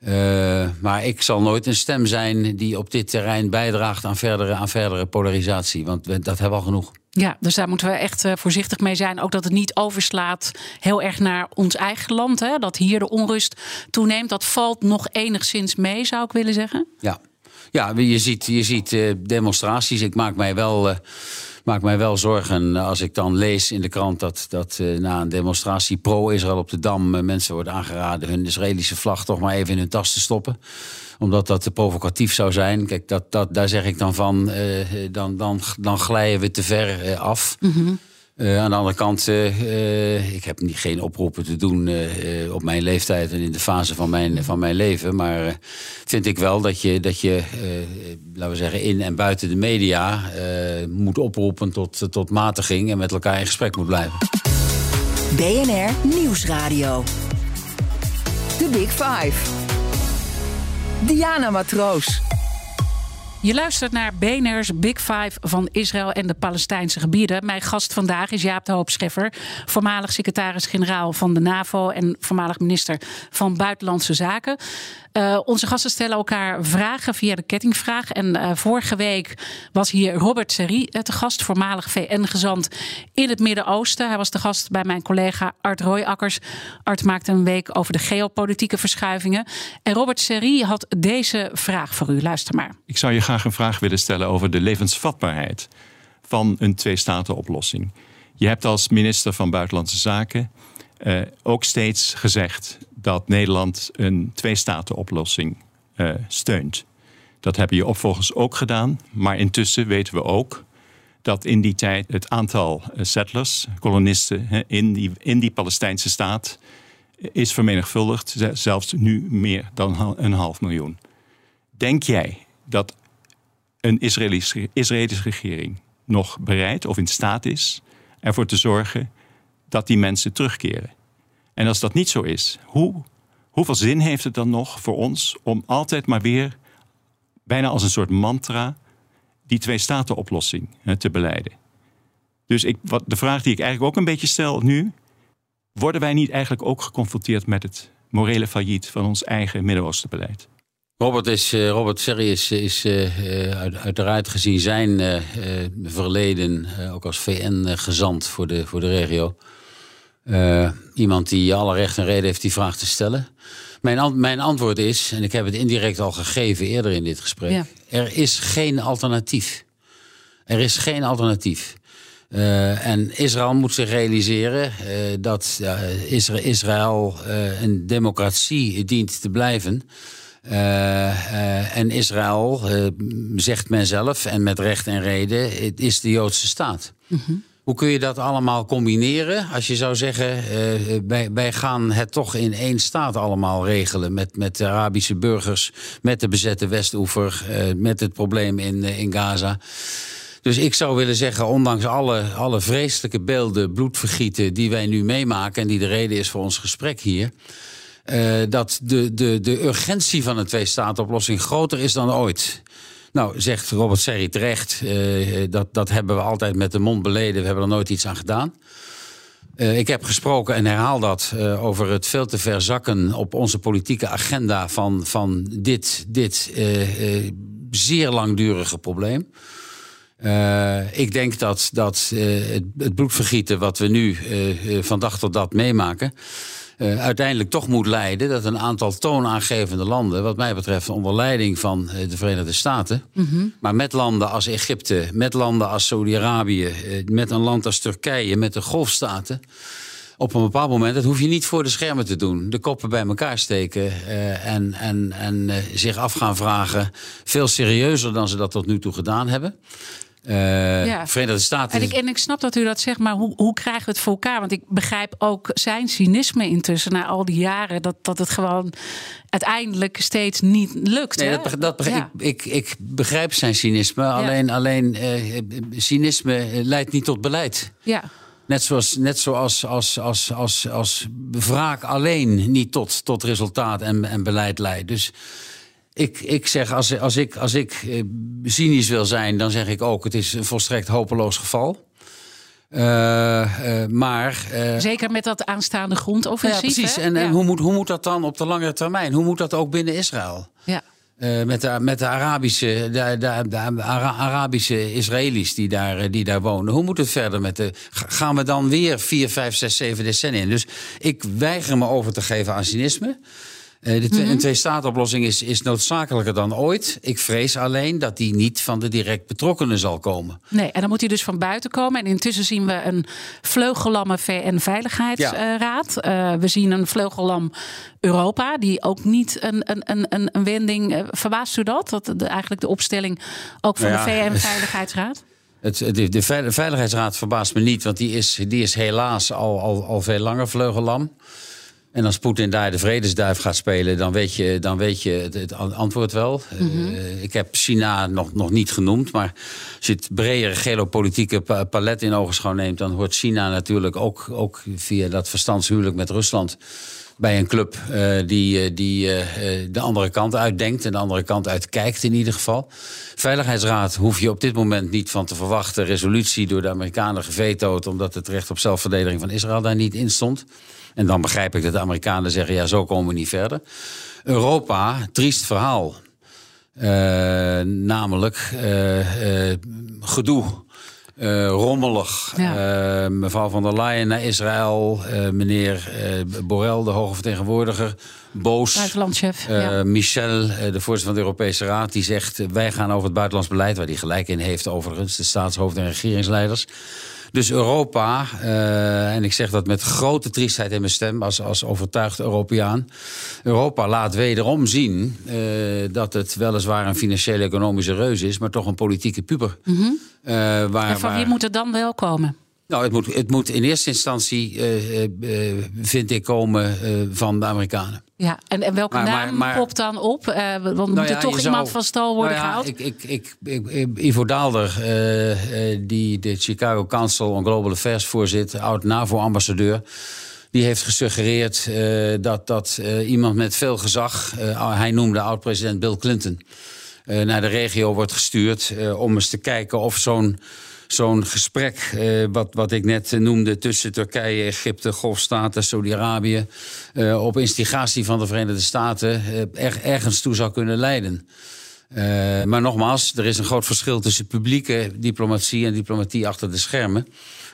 Eh, maar ik zal nooit een stem zijn die op dit terrein bijdraagt aan verdere, aan verdere polarisatie. Want we- dat hebben we al genoeg. Ja, dus daar moeten we echt voorzichtig mee zijn. Ook dat het niet overslaat heel erg naar ons eigen land. Hè? Dat hier de onrust toeneemt. Dat valt nog enigszins mee, zou ik willen zeggen. Ja, ja je ziet, je ziet demonstraties. Ik maak mij wel. Maak mij wel zorgen als ik dan lees in de krant dat, dat eh, na een demonstratie pro-Israël op de Dam eh, mensen wordt aangeraden hun Israëlische vlag toch maar even in hun tas te stoppen. Omdat dat te provocatief zou zijn. Kijk, dat, dat, daar zeg ik dan van, eh, dan, dan, dan glijden we te ver af. Eh, aan de andere kant, eh, eh, ik heb niet, geen oproepen te doen op mijn leeftijd en in de fase van mijn, van mijn leven. Maar vind ik wel dat je, dat je laten we zeggen, in en buiten de media moet oproepen tot, tot matiging en met elkaar in gesprek moet blijven. BNR Nieuwsradio. The Big Five. Diana Matroos. Je luistert naar BNR's Big Five van Israël en de Palestijnse gebieden. Mijn gast vandaag is Jaap de Hoop Scheffer, voormalig secretaris-generaal van de NAVO en voormalig minister van Buitenlandse Zaken. Uh, onze gasten stellen elkaar vragen via de kettingvraag. En uh, vorige week was hier Robert Serri te gast, voormalig VN-gezant in het Midden-Oosten. Hij was de gast bij mijn collega Art Royakkers. Art maakte een week over de geopolitieke verschuivingen. En Robert Serri had deze vraag voor u. Luister maar. Ik zou je graag een vraag willen stellen over de levensvatbaarheid van een twee-staten-oplossing. Je hebt als minister van Buitenlandse Zaken ook steeds gezegd dat Nederland een twee-staten-oplossing uh, steunt. Dat hebben je opvolgers ook gedaan, maar intussen weten we ook dat in die tijd het aantal eh, settlers, kolonisten in die, in die Palestijnse staat is vermenigvuldigd, zelfs nu meer dan een half miljoen. Denk jij dat een Israëlische, Israëlische regering nog bereid of in staat is ervoor te zorgen dat die mensen terugkeren? En als dat niet zo is, hoe, hoeveel zin heeft het dan nog voor ons om altijd maar weer, bijna als een soort mantra, die twee-staten-oplossing te beleiden? Dus ik, wat, de vraag die ik eigenlijk ook een beetje stel nu, worden wij niet eigenlijk ook geconfronteerd met het morele failliet van ons eigen Midden-Oostenbeleid? Robert, is, uh, Robert is, is uh, uiteraard gezien zijn verleden ook als VN-gezant voor de, voor de regio. Iemand die alle recht en reden heeft die vraag te stellen. Mijn, mijn antwoord is, en ik heb het indirect al gegeven eerder in dit gesprek: er is geen alternatief. Er is geen alternatief. Uh, en Israël moet zich realiseren uh, dat Israël een democratie dient te blijven. en Israël, zegt men zelf, en met recht en reden, het is de Joodse staat. Mm -hmm. Hoe kun je dat allemaal combineren? Als je zou zeggen, wij, wij, gaan het toch in één staat allemaal regelen. Met, met de Arabische burgers, met de bezette Westoever, met het probleem in, in Gaza. Dus ik zou willen zeggen, ondanks alle, alle vreselijke beelden, bloedvergieten die wij nu meemaken, en die de reden is voor ons gesprek hier. Uh, dat de, de, de urgentie van een twee-staten-oplossing groter is dan ooit. Nou, zegt Robert Serri terecht, uh, dat, dat hebben we altijd met de mond beleden, we hebben er nooit iets aan gedaan. Uh, ik heb gesproken en herhaal dat uh, over het veel te ver zakken op onze politieke agenda van, van dit, dit zeer langdurige probleem. Ik denk dat, dat het, het, bloedvergieten wat we nu van dag tot dag meemaken. Uiteindelijk toch moet leiden dat een aantal toonaangevende landen, wat mij betreft onder leiding van de Verenigde Staten, mm -hmm. maar met landen als Egypte, met landen als Saudi-Arabië, met een land als Turkije, met de golfstaten, op een bepaald moment, dat hoef je niet voor de schermen te doen. De koppen bij elkaar steken uh, en, en, en uh, zich af gaan vragen. Veel serieuzer dan ze dat tot nu toe gedaan hebben. Uh, ja. Verenigde Staten. En ik, en ik snap dat u dat zegt, maar hoe, hoe krijgen we het voor elkaar? Want ik begrijp ook zijn cynisme intussen na al die jaren. Dat, dat het gewoon uiteindelijk steeds niet lukt. Nee, dat, dat ja. ik, ik, ik, begrijp zijn cynisme. Ja. Alleen, alleen uh, cynisme leidt niet tot beleid. Ja. Net zoals, net zoals als, als, als, als wraak alleen niet tot, tot resultaat en, en beleid leidt. Dus ik, ik zeg, als, als ik, als ik eh, cynisch wil zijn, dan zeg ik ook: het is een volstrekt hopeloos geval. Uh, uh, maar. Uh, Zeker met dat aanstaande grondoffensief. Ja, precies. Hè? En, ja. hoe, moet, hoe moet dat dan op de langere termijn? Hoe moet dat ook binnen Israël? Ja. met, de, met de Arabische, de, de, de Ara Arabische Israëli's die daar, die daar wonen. Hoe moet het verder met de. Gaan we dan weer 4, 5, 6, 7 decennia in? Dus ik weiger me over te geven aan cynisme. Uh, de twee, mm -hmm. Een twee-staat-oplossing is, is noodzakelijker dan ooit. Ik vrees alleen dat die niet van de direct betrokkenen zal komen. Nee, en dan moet hij dus van buiten komen. En intussen zien we een vleugellamme VN-veiligheidsraad. Ja. Uh, we zien een vleugellam Europa, die ook niet een, een, een, een wending. Uh, verbaast u dat? Dat de, eigenlijk de opstelling ook van nou ja, de VN-veiligheidsraad? Het, de, de Veiligheidsraad verbaast me niet, want die is, die is helaas al, al, al veel langer vleugellam. En als Poetin daar de vredesduif gaat spelen, dan weet je, dan weet je het, het antwoord wel. Mm -hmm. uh, ik heb China nog, nog niet genoemd, maar als je het bredere geopolitieke palet in ogenschouw neemt, dan hoort China natuurlijk ook, ook via dat verstandshuwelijk met Rusland bij een club uh, die, die uh, de andere kant uitdenkt en de andere kant uitkijkt in ieder geval. Veiligheidsraad hoef je op dit moment niet van te verwachten. Resolutie door de Amerikanen gevetood omdat het recht op zelfverdediging van Israël daar niet in stond. En dan begrijp ik dat de Amerikanen zeggen: ja, zo komen we niet verder. Europa, triest verhaal. Uh, namelijk uh, uh, gedoe. Rommelig. Ja. Mevrouw van der Leyen naar Israël. Meneer Borrell, de hoge vertegenwoordiger. Boos. Buitenlandchef. Ja. Michel, de voorzitter van de Europese Raad, die zegt: wij gaan over het buitenlands beleid, waar die gelijk in heeft, overigens, de staatshoofden en regeringsleiders. Dus Europa, uh, en ik zeg dat met grote triestheid in mijn stem als, als overtuigd Europeaan. Europa laat wederom zien uh, dat het weliswaar een financiële economische reus is, maar toch een politieke puber. Mm -hmm. uh, waar, en van waar... wie moet het dan wel komen? Nou, het moet, het moet in eerste instantie, vind ik, komen van de Amerikanen. Ja, en, en welke Maar- naam maar- popt dan op? Want Nou moet ja, er toch je iemand zou- van stal worden Nou ja, gehaald? Ik, ik, ik, ik- Ivo Daalder, die de Chicago Council on Global Affairs voorzit, oud NAVO-ambassadeur. Die heeft gesuggereerd dat, dat iemand met veel gezag, hij noemde oud-president Bill Clinton, naar de regio wordt gestuurd om eens te kijken of zo'n zo'n gesprek, eh, wat, wat ik net noemde, tussen Turkije, Egypte, Golfstaten, Saudi-Arabië, eh, op instigatie van de Verenigde Staten eh, er, ergens toe zou kunnen leiden. Maar nogmaals, er is een groot verschil tussen publieke diplomatie en diplomatie achter de schermen.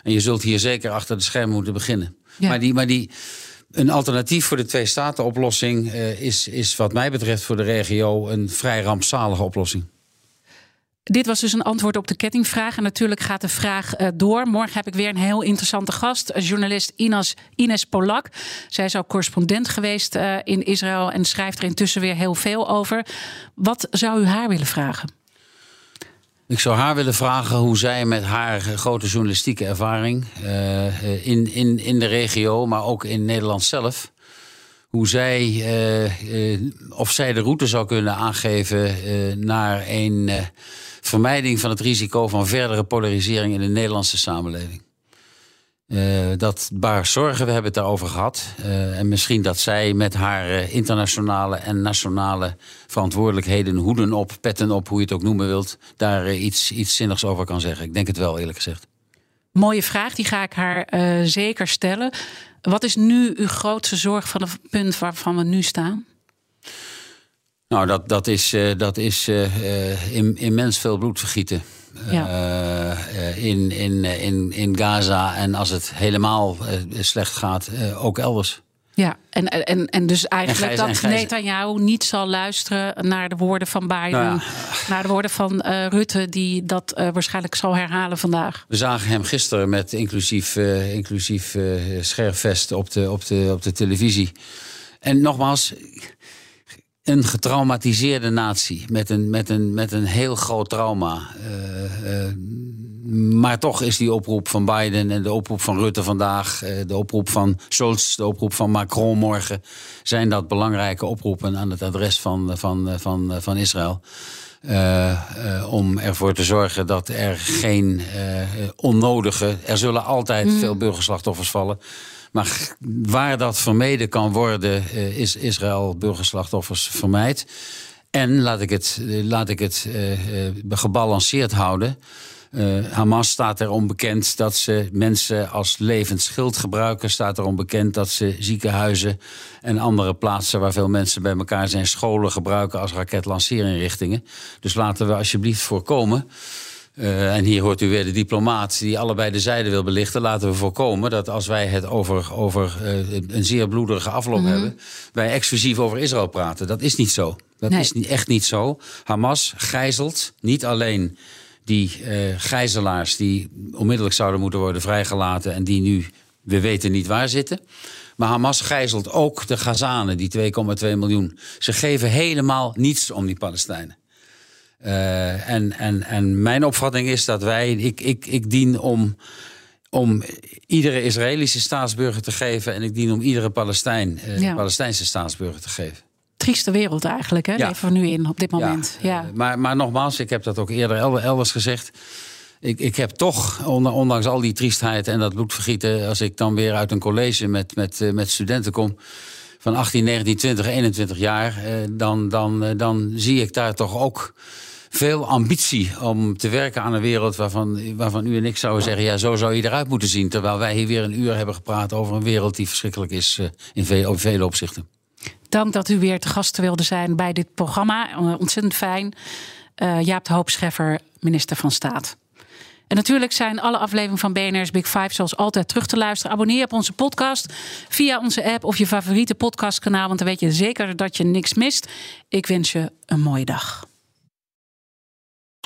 En je zult hier zeker achter de schermen moeten beginnen. Ja. Maar, die, maar die, een alternatief voor de twee-staten-oplossing is, is, wat mij betreft, voor de regio een vrij rampzalige oplossing. Dit was dus een antwoord op de kettingvraag. En natuurlijk gaat de vraag eh, door. Morgen heb ik weer een heel interessante gast. eh, Journalist Ines, Ines Polak. Zij is ook correspondent geweest eh, in Israël. En schrijft er intussen weer heel veel over. Wat zou u haar willen vragen? Ik zou haar willen vragen hoe zij met haar grote journalistieke ervaring in, in, in de regio, maar ook in Nederland zelf, hoe zij, of zij de route zou kunnen aangeven naar een vermijding van het risico van verdere polarisering in de Nederlandse samenleving. Eh, dat baart zorgen, we hebben het daarover gehad. Eh, en misschien dat zij met haar eh, internationale en nationale verantwoordelijkheden, hoeden op, petten op, hoe je het ook noemen wilt, daar iets, iets zinnigs over kan zeggen. Ik denk het wel, eerlijk gezegd. Mooie vraag, die ga ik haar zeker stellen. Wat is nu uw grootste zorg van het punt waarvan we nu staan? Nou, dat, dat is, eh, dat is eh, eh, im- immens veel bloed vergieten. Ja. In, in, in, in Gaza en als het helemaal slecht gaat, ook elders. Ja, en, en, en dus eigenlijk En Gijs- dat Netanyahu niet zal luisteren naar de woorden van Biden, Nou naar de woorden van Rutte, die dat waarschijnlijk zal herhalen vandaag. We zagen hem gisteren met inclusief, eh, inclusief scherfvest op de, op, de, op de televisie. En nogmaals, een getraumatiseerde natie met een, met een, met een heel groot trauma. Eh, eh, maar toch is die oproep van Biden en de oproep van Rutte vandaag, eh, de oproep van Scholz, de oproep van Macron morgen, zijn dat belangrijke oproepen aan het adres van, van, van, van Israël. Om ervoor te zorgen dat er geen onnodige. Er zullen altijd veel burgerslachtoffers vallen. Maar waar dat vermeden kan worden, eh, is Israël burgerslachtoffers vermijdt. En laat ik het, eh, laat ik het eh, gebalanceerd houden. Hamas staat erom bekend dat ze mensen als levend schild gebruiken. Staat erom bekend dat ze ziekenhuizen en andere plaatsen waar veel mensen bij elkaar zijn, scholen gebruiken als raketlanceerinrichtingen. Dus laten we alsjeblieft voorkomen. Eh, en hier hoort u weer de diplomaat die allebei de zijden wil belichten. Laten we voorkomen dat als wij het over, over eh, een zeer bloederige afloop hebben, wij exclusief over Israël praten. Dat is niet zo. Dat Nee. is niet, echt niet zo. Hamas gijzelt niet alleen die eh, gijzelaars die onmiddellijk zouden moeten worden vrijgelaten en die nu, we weten niet waar zitten. Maar Hamas gijzelt ook de Gazanen, die 2,2 miljoen. Ze geven helemaal niets om die Palestijnen. Eh, en, en, en mijn opvatting is dat wij, ik, ik, ik dien om, om iedere Israëlische staatsburger te geven en ik dien om iedere Palestijn, eh, Ja. Palestijnse staatsburger te geven. Trieste wereld eigenlijk, hè? Ja. Leven we nu in op dit moment. Ja, eh, maar, maar nogmaals, ik heb dat ook eerder elde- elders gezegd. Ik, ik heb toch, on- ondanks al die triestheid en dat bloedvergieten... als ik dan weer uit een college met, met, met studenten kom... van 18, 19, 20, 21 jaar... eh, dan, dan, eh, dan zie ik daar toch ook veel ambitie om te werken aan een wereld... waarvan, waarvan u en ik zouden zeggen, ja, zo zou je eruit moeten zien. Terwijl wij hier weer een uur hebben gepraat over een wereld... die verschrikkelijk is eh, in veel, vele opzichten. Dank dat u weer te gast wilde zijn bij dit programma. Ontzettend fijn. Eh, Jaap de Hoop Scheffer, minister van Staat. En natuurlijk zijn alle afleveringen van BNR's Big Five zoals altijd terug te luisteren. Abonneer op onze podcast via onze app of je favoriete podcastkanaal, want dan weet je zeker dat je niks mist. Ik wens je een mooie dag.